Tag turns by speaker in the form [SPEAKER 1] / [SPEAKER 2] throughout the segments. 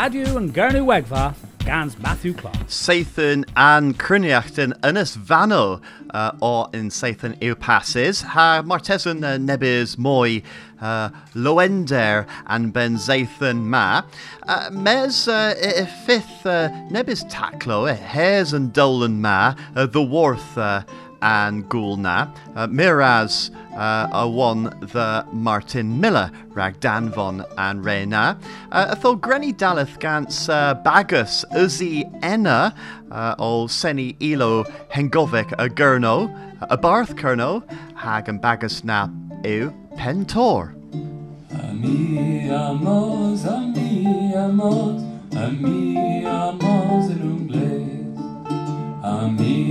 [SPEAKER 1] Radio and Gernu Wegva, Gans Matthew Clark.
[SPEAKER 2] Sathan an Cruniachtan Ynys Fanno uh, o in Sathan i'w passes. Ha Martesan uh, nebys mwy uh, Loender and Ben Zathan ma. Uh, mes uh, i fifth uh, nebys taclo, Hares and Dolan ma, uh, the Worth uh, and Gulna. Uh, Miraz uh, a one the Martin Miller, rag Danvon and Rena. Uh, thol Grenny Daleth gans uh, Bagus Uzi Enna uh, o Seni Ilo Hengovic a Gurno, a Barth Kerno, hag and Bagus na eu Pentor.
[SPEAKER 3] Ami amos, ami amos, ami amos. Ami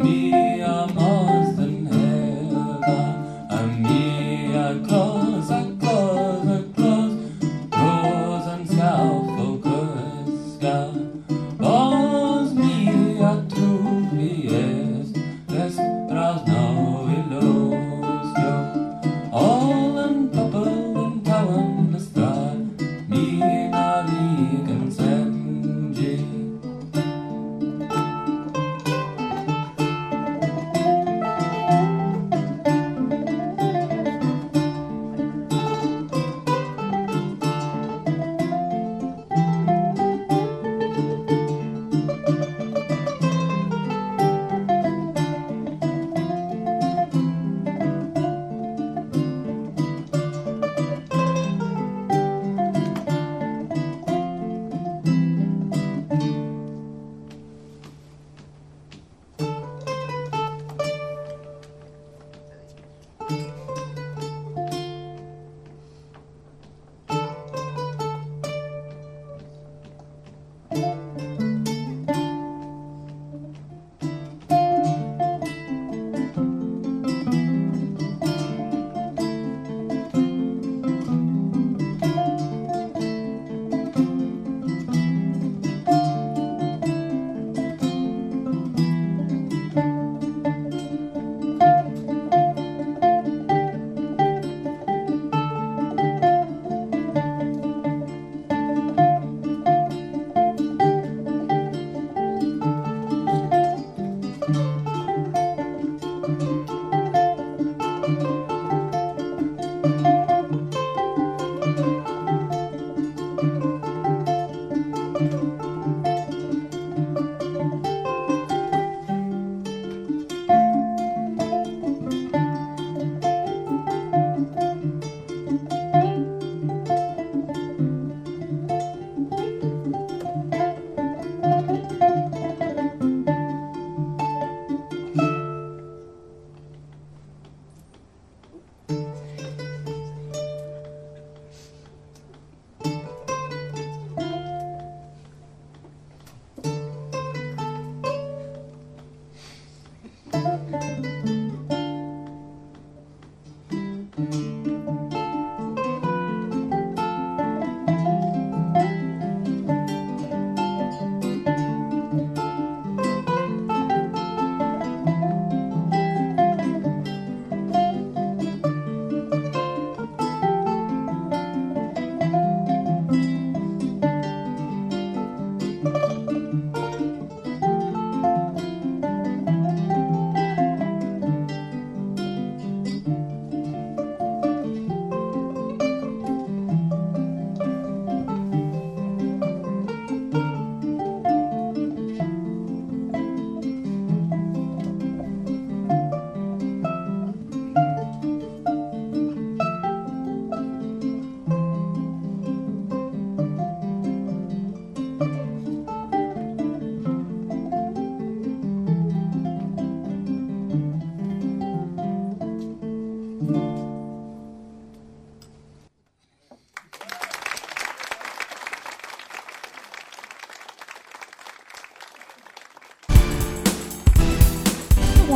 [SPEAKER 3] ami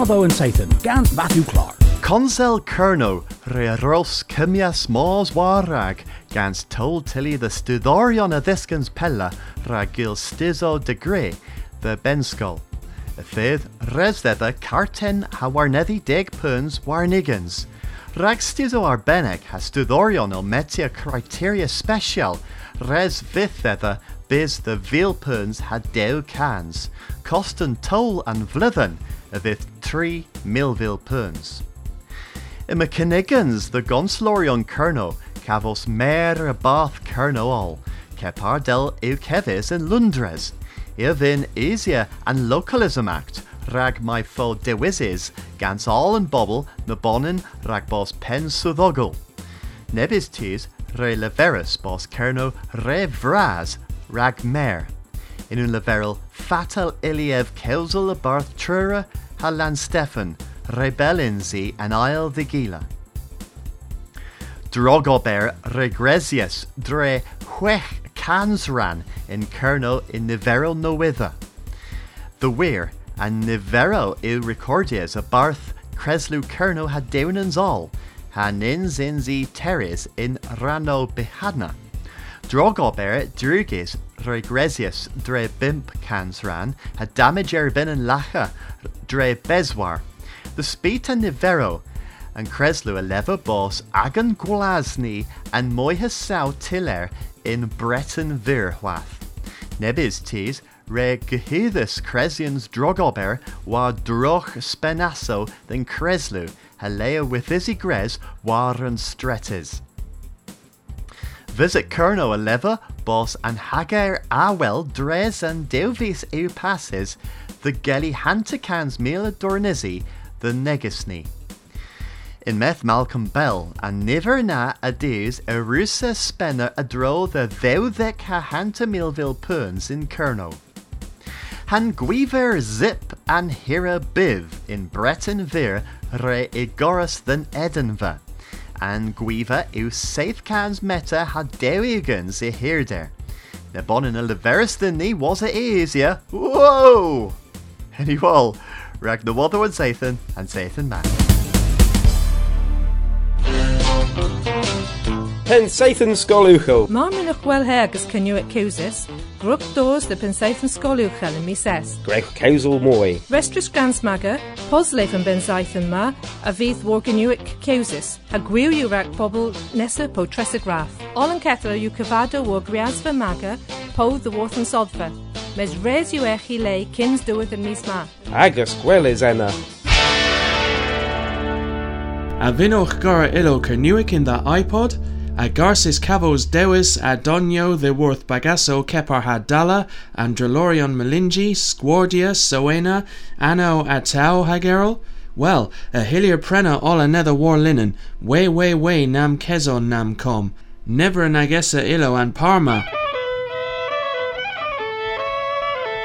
[SPEAKER 1] Watho and Sathan, Gans Matthew Clark.
[SPEAKER 2] Consel Kerno, re ros cymias mors warrag, gans tol tilly the studorion a thiscans pella, rag gil stizo de gre, the benskol. Y fydd resdedda carten ha warneddi deg warnigans. Rag stizo arbennig ha studorion metia criteria special, res fythedda biz the veal puns ha dew cans, cost and toll and vlithen, a fydd 3 milville puns. I my Kinnigans, the Gonslorion Kerno, Cavos mer a bath Kerno all, Kepar del kevis in Lundres, Irvin Asia and Localism Act, rag my fo dewises, gans all and bobble, nabonin rag bos pen suthogol. Nebis tis re leverus bos Kerno re vraz, rag mer. In un leverel fatal iliev kelsel a barth trura, halan Stefan, Rebelinzi an Isle de Gila. Drogober regresius dre huech cansran in kernel in Nivero Nowitha. The Weir and Nivero il recordias a barth Creslu Kerno had deunans all, han inzinzi teres in Rano Behadna. Drogober drugis regresius dre bimp cansran had damage erbin and lacha dre bezwar. The Spita Nivero and Creslu a lever boss Agan Glasny and Moiha Sau Tiller in Breton Virwath. Nebis tis re gehithus Cresians drogober wa droch spenasso than Creslu halea with isi gres waren stretes. Visit a lever, boss and Hagar Awel dres and Deuvis eu passes, the Geli Hantakans Mila Dornizi, the Negasni. In meth Malcolm Bell, and na a deus a rusa spenner a dro the veudek ha hanta milville puns in. Han guiver zip and hira biv in Breton vir re igoras than Edinva. And guiva eu safe cans meta ha dewigans i hirder. Na bonin a leveris than ni was a easier. Whoa! Anyway, rag the Wather and Sathan and Sathan man.
[SPEAKER 4] Pensaithan Skolúchel.
[SPEAKER 5] Má minach bhfuil he agus ceniu cúsis, grúch dós de pensaithan scóúchail in míses.
[SPEAKER 4] Greg Causal Moy.
[SPEAKER 5] Restris gansmaga, posleif an bensaithan ma, a bhíth warganuic cúsis, a gwiú rac pobl nesa po tresigraf. All an kettle yw cyfado o griasfa maga, po the warthan sodfa. Mes res yw eich i lei kins dywyd yn mis ma.
[SPEAKER 4] Agus Gwelis enna.
[SPEAKER 6] A vinnoch gar ilo cernuic in the iPod, a garsis cavos dewis a donio the worth bagasso kepar hadala, and Drelorion melingi, squardia, soena, anno atau hagerol? Well, a hillier prena all another war linen, way way way nam kezo nam com, never an agessa ilo and parma.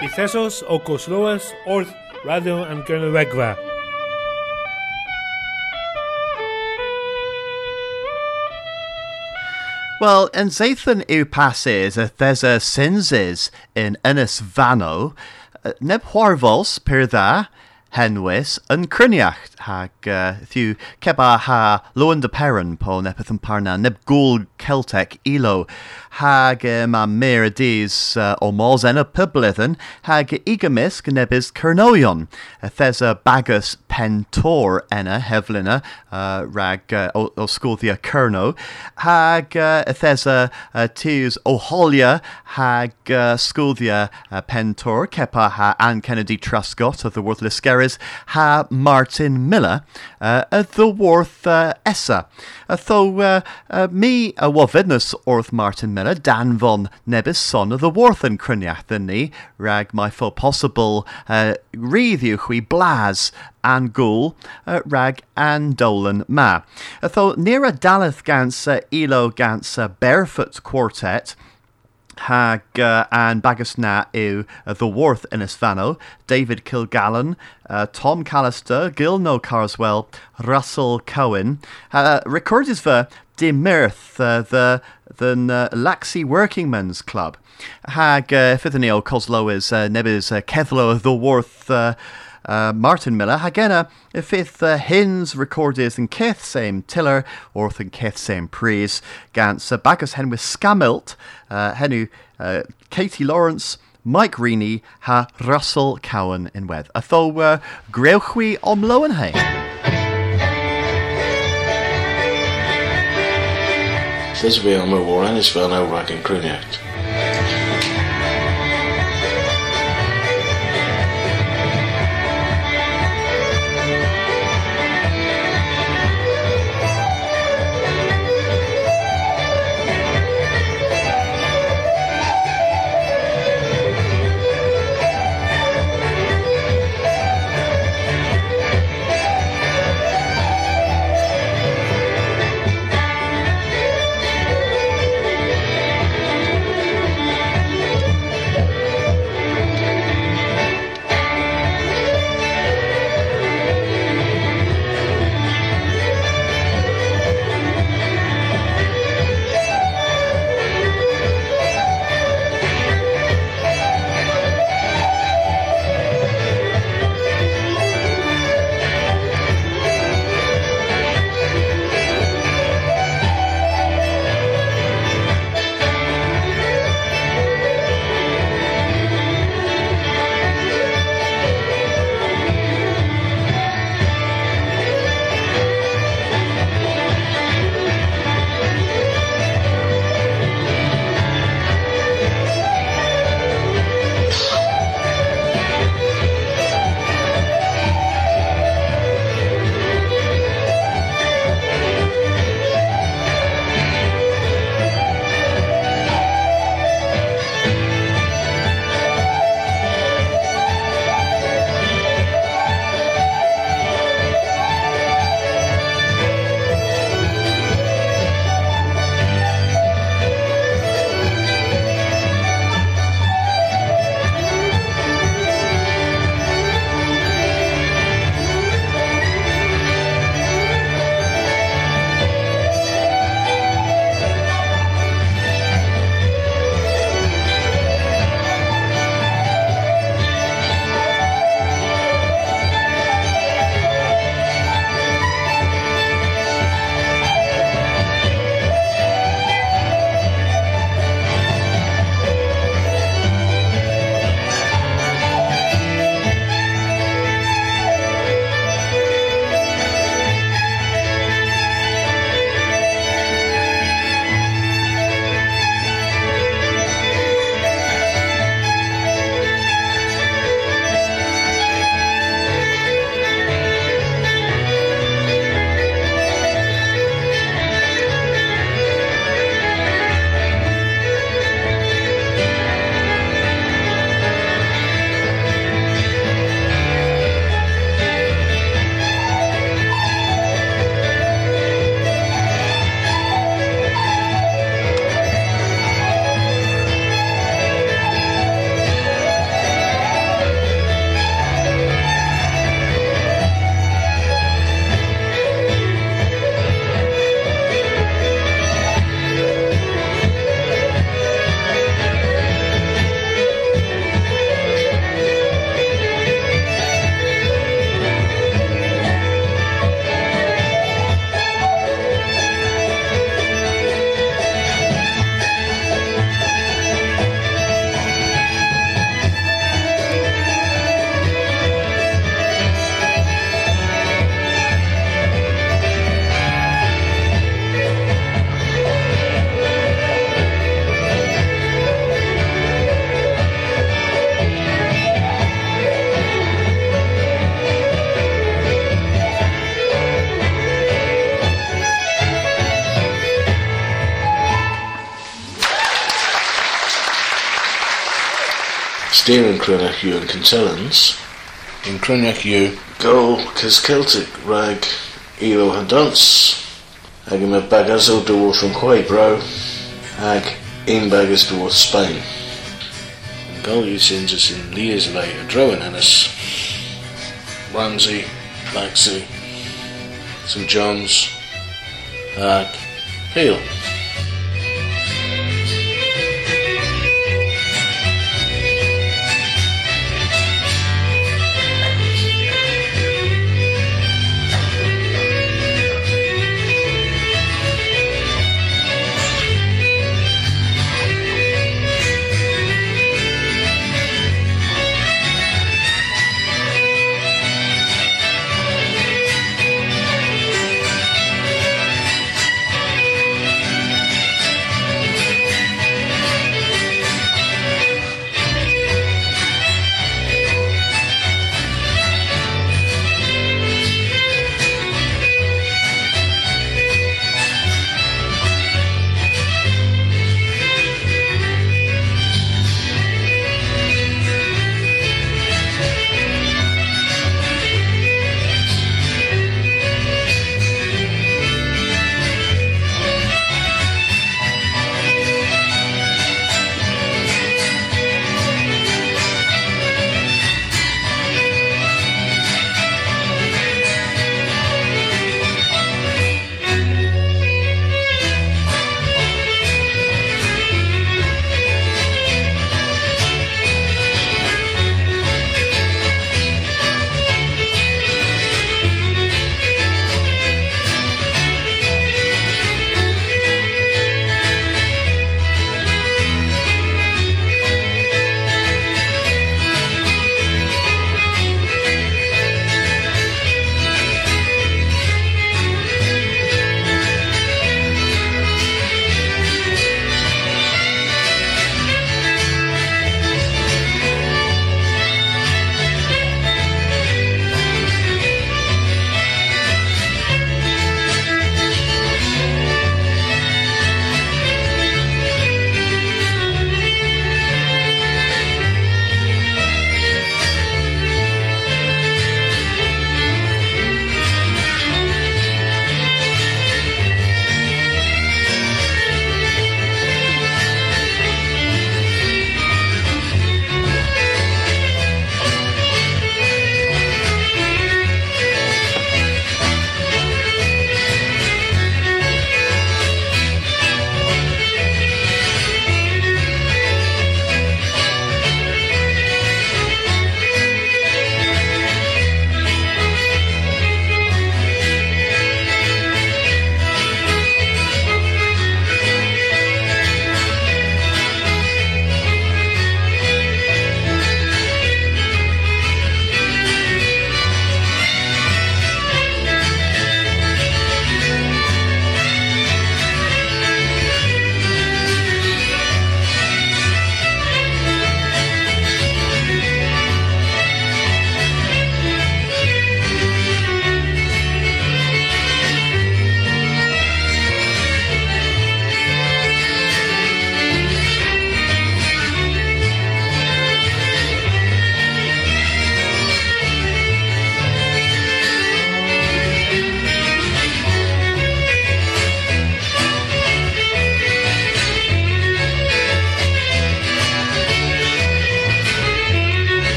[SPEAKER 7] Ithesos Okosloas, Orth, Radio and Gernewegva.
[SPEAKER 2] Well, in Zathan eu passes a thesa sinses in Innis Vano, neb horvos per dda, henwys yn cryniacht hag uh, thiw ceba ha loan de peron po nepeth yn parna neb gŵl Celtec ilo hag uh, ma mer y dys uh, o mos en y pyblyddyn hag Cernoion a thesa bagus pentor enna heflina uh, rag uh, o, o sgwddia Cerno hag uh, a thesa uh, o holia hag uh, uh, pentor cepa ha Anne Kennedy Truscott of the Worth Liskeris ha Martin Miller uh, the Worth uh, Essa. Uh, tho uh, uh, mi orth Martin Miller, Dan von Nebis son of the Worth and Cryniach than ni, rag my for possible uh, hui blas and gul uh, rag and dolan ma. Uh, tho near a daleth gans uh, elo gans uh, barefoot quartet, hag uh, and bagus na uh, The Worth in Isfano, David Kilgallen, uh, Tom Callister, Gilno Carswell, Russell Cohen. Uh, recorded for De Mirth, uh, the the uh, Laxey Working Men's Club. Hag uh, Fithany o Coslo is uh, nebys uh, Kethlo The Worth uh, Martin Miller hagena y fydd uh, hins recordys yn ceth same tiller wrth yn same pris gans uh, bagus henwy scamilt uh, uh, Katie Lawrence Mike Reaney ha Russell Cowan in wedd. A tho uh, grewch wi omlo yn hei.
[SPEAKER 8] Fel nawr rag yn Cruniacht. Steering Cruniach yw yn Cyntellans. In Cruniach yw go cys Celtic rag ilo hadons. Ag yma bagas o yn chwe bro. Ag un bagas dywrth Spain. Yn gol yw sy'n jys yn lias y dro yn hynnes. Ramsey, Maxi, St John's, ag Peel.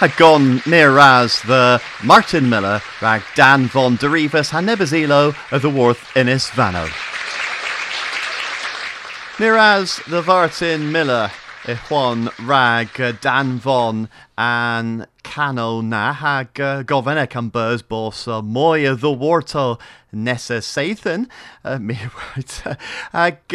[SPEAKER 2] Ha gone near as the Martin Miller rag Dan von Derivas ha nebazilo of the Worth Innis Vano. Near as the Vartin Miller i Juan rag uh, Dan von and Cano na hag uh, gofyn ac am bys bos uh, mwy o nesa seithan uh, mi right uh,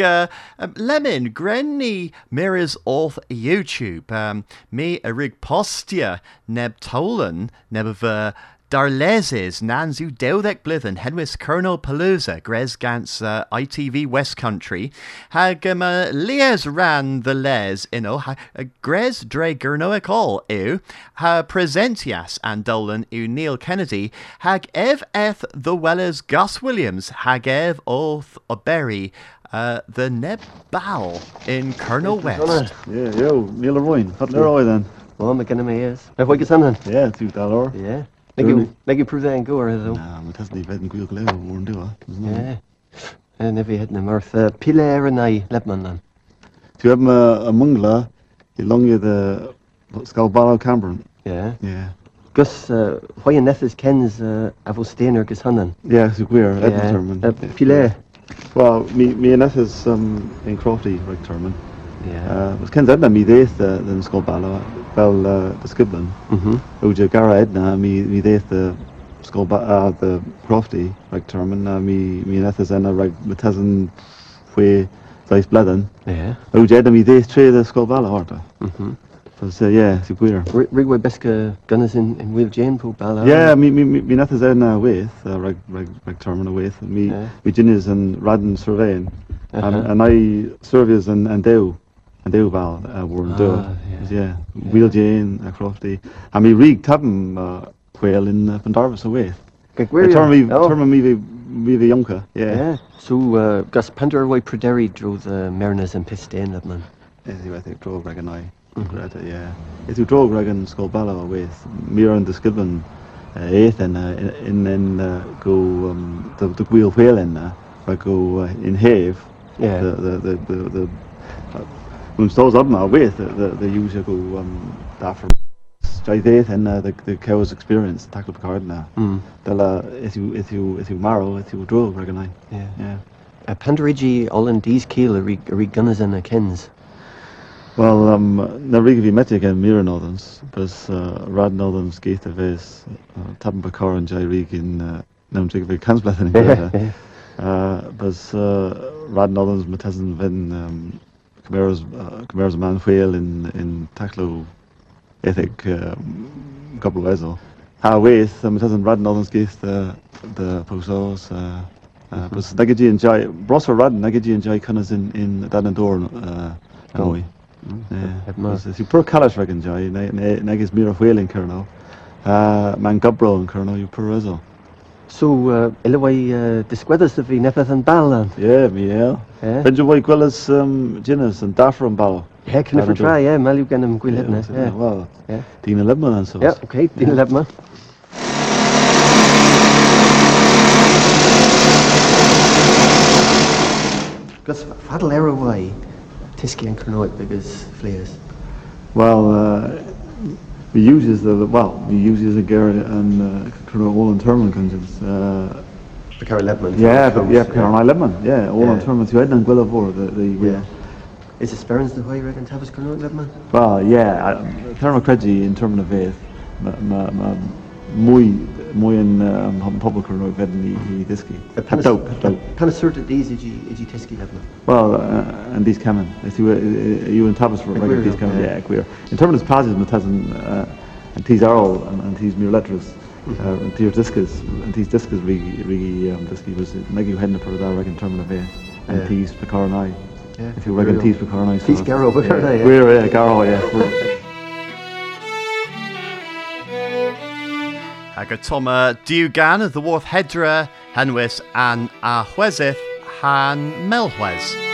[SPEAKER 2] uh, um, lemon grenny mirrors off YouTube. Um, mi a rig postia neb tolan neb uh, Darleses Nanzu Dewdek Blithen Henwis Colonel Palooza Gres Gans uh, ITV West Country Hag um, uh, Lies ran the les ino ha uh, Gres Dre Gurnoic all ew ha presentias and Dolan ew Neil Kennedy Hag Ev Eth the Wellers Gus Williams Hag Ev Oth Oberry uh, the Neb Bow in Colonel West.
[SPEAKER 9] Yeah, yo, Neil Royne. Wat leer dan?
[SPEAKER 10] Well, I'm gonna me is. Heb ik gezien?
[SPEAKER 9] Ja, tu daar hoor.
[SPEAKER 10] Ja. Leg je, leg je proeven en go or zo.
[SPEAKER 9] Nou, maar het is niet weten goede kleur worden doen.
[SPEAKER 10] Ja. En heb je het nummer uh, Pilaire nei Lepman dan.
[SPEAKER 9] Tu hebben een mungla, die lang je de Scalbalo Cameron.
[SPEAKER 10] Ja.
[SPEAKER 9] Ja.
[SPEAKER 10] Gus, uh, neffes kens uh, avo stener gus hannen.
[SPEAKER 9] Ja, zo queer, Edmund
[SPEAKER 10] Ja.
[SPEAKER 9] Terman.
[SPEAKER 10] Uh, Pilaire.
[SPEAKER 9] Wel, mi is um in Crofty, Rick Terman.
[SPEAKER 10] Ja.
[SPEAKER 9] Uh, was kent Edna mi deeth de den Scalbalo, wel uh, de Skibben.
[SPEAKER 10] Mhm.
[SPEAKER 9] Uja Gara Edna mi mi deeth de Scalba uh, the Crofty, Rick Terman. Uh, mi mi en is enna Rick Metezen fwe Zeis Bledden.
[SPEAKER 10] Ja.
[SPEAKER 9] Uja Edna mi deeth tre de Scalbalo horta.
[SPEAKER 10] Mhm.
[SPEAKER 9] Dus uh, yeah, zo queer.
[SPEAKER 10] Rigway beske gunners in in Wheal Jane po bala.
[SPEAKER 9] Ja, mi mi mi mi net is in uh, with uh, reg reg reg terminal with mi
[SPEAKER 10] Ja.
[SPEAKER 9] mi ginies and radden surveying and
[SPEAKER 10] Uh-huh.
[SPEAKER 9] and I surveys and and deu and deu val uh, were
[SPEAKER 10] Ah,
[SPEAKER 9] do
[SPEAKER 10] yeah.
[SPEAKER 9] yeah Wheal Jane a crofty and mi rig tabm uh, quail in uh, Pendarvis away
[SPEAKER 10] Kijk,
[SPEAKER 9] I turn me
[SPEAKER 10] Oh.
[SPEAKER 9] turn me vi vi vi jonka yeah
[SPEAKER 10] Ja. So uh, gus Penderway Prederi drew the Mariners and Pistain Lepman.
[SPEAKER 9] Is I think drog rag and I
[SPEAKER 10] Mhm.
[SPEAKER 9] Greta, yeah is you drog rag and skull balla with mir and the skibben uh, eighth and uh, in in uh, go um, the the wheel whale in uh, I go uh, in have
[SPEAKER 10] Yeah.
[SPEAKER 9] the the the the, the uh, when stores up now with the the, usual go um that from straight eighth and uh, the the cows experience tackle the card now
[SPEAKER 10] Mm.
[SPEAKER 9] uh, you if you if you marrow if you drog rag
[SPEAKER 10] Yeah.
[SPEAKER 9] yeah
[SPEAKER 10] Penderigi all in these keel a rig a rig gunners and a kens.
[SPEAKER 9] Well, um, na rig vi met again Mira Northerns, bus uh, Rad Northerns geith a ves, uh, pa car and jai rig in, uh, nam trig vi kansblathen in Gwyrdd. Uh, bus uh, Rad Northerns metesen ven um, Camaros, uh, man whale in, in Taclo ethic um, couple of wezo. Ha weith, uh, metesen Rad Northerns geith the, the posos, uh, uh, bus nagigi and jai, bros for Rad nagigi and jai cunnas in, in and Door, uh,
[SPEAKER 10] Oh.
[SPEAKER 9] Noi. Yeah,
[SPEAKER 10] Heb maar.
[SPEAKER 9] dus you pur callus regan joy, negus mir of whaling kerno. Uh, man gubro and kerno, you pur rezo.
[SPEAKER 10] So uh, ilaway uh, disgwedders of fi nepeth and balan.
[SPEAKER 9] Yeah, mi yeah.
[SPEAKER 10] Yeah.
[SPEAKER 9] Ben jo gwellas um, ginners and daffer and bal.
[SPEAKER 10] Yeah, can never try, yeah, mal ganam gwil hedna. Yeah.
[SPEAKER 9] Well,
[SPEAKER 10] Yeah.
[SPEAKER 9] dyn y lemon and so.
[SPEAKER 10] Yeah, okay, din lepma. Gus fadal era way. Tiski and Kernoit biggest flares.
[SPEAKER 9] Well, uh, we uses the, well, we uses a Gary and uh, all in terminal conjures. Uh,
[SPEAKER 10] The Carol Lepman.
[SPEAKER 9] yeah, but yeah, Karen I lemon. Yeah, all in
[SPEAKER 10] Yeah.
[SPEAKER 9] terminal. You had and gwella vor the the
[SPEAKER 10] Yeah. Is it Sperrins the way reckon Tavis Kernoit Lepman?
[SPEAKER 9] Well, yeah, Thermal Cregi in termen of faith, mwy, yn um, pobl cyrno fed i, i ddysgu. Pepdo, pepdo.
[SPEAKER 10] Pan asserted these igi igi Tiski Lepman.
[SPEAKER 9] Well, uh, and these camen. If you, you and Tavis for
[SPEAKER 10] Like
[SPEAKER 9] these camen,
[SPEAKER 10] yeah.
[SPEAKER 9] queer. In prazes, ma tasen, uh, and these are all, and, and these mere letters, uh, and these discus, and these discus rigi, rigi, um, disci was negi henna per da reg in termen of faith, and these pecar and I.
[SPEAKER 10] Yeah.
[SPEAKER 9] If you reckon these pecar and I.
[SPEAKER 10] These Garrow pecar and I.
[SPEAKER 9] We're, yeah, Garrow, yeah.
[SPEAKER 2] Ag y toma diwgan y ddywodd hedra henwys an a han melchwes.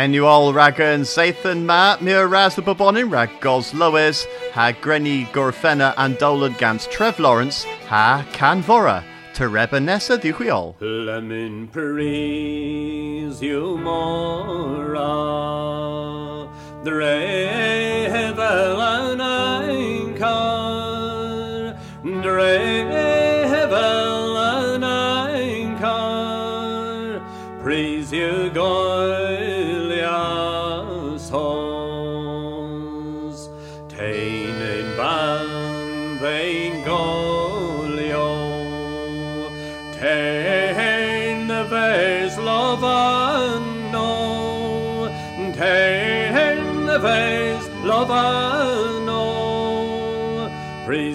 [SPEAKER 2] All ragan Sathan ma mir ras the bobonin rag gos loes ha grenny gorfenna and dolad gans Trev Lawrence ha can vora to reba nessa dihuiol.
[SPEAKER 11] Lemon praise you mora Dre hevel an einkar Dre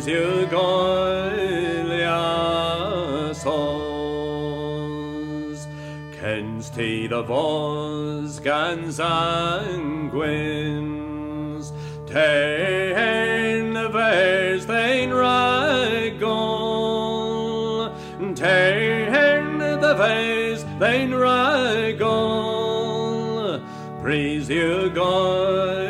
[SPEAKER 11] you Kens te the vos gans anguins Tain the vase thein ragol Tain the vase thein ragol. Praise you goilias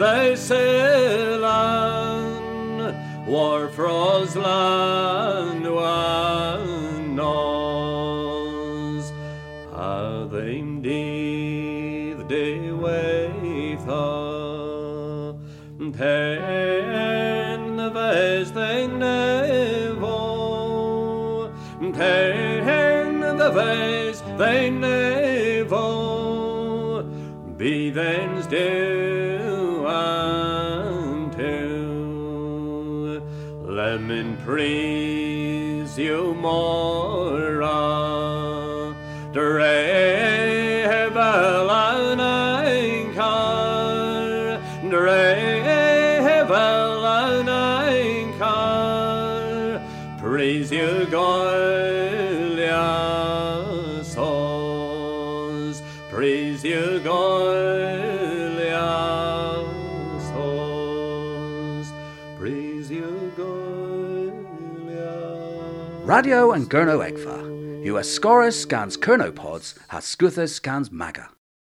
[SPEAKER 11] vase sail on, War froslan wanos How they did the way tha Tain the vase they nevo Tain the vase they nevo Be thens do Lemon praise you mora
[SPEAKER 1] Radio and Gurno Egfa. You are Scorus scans Kernopods, has Scuthus scans Maga.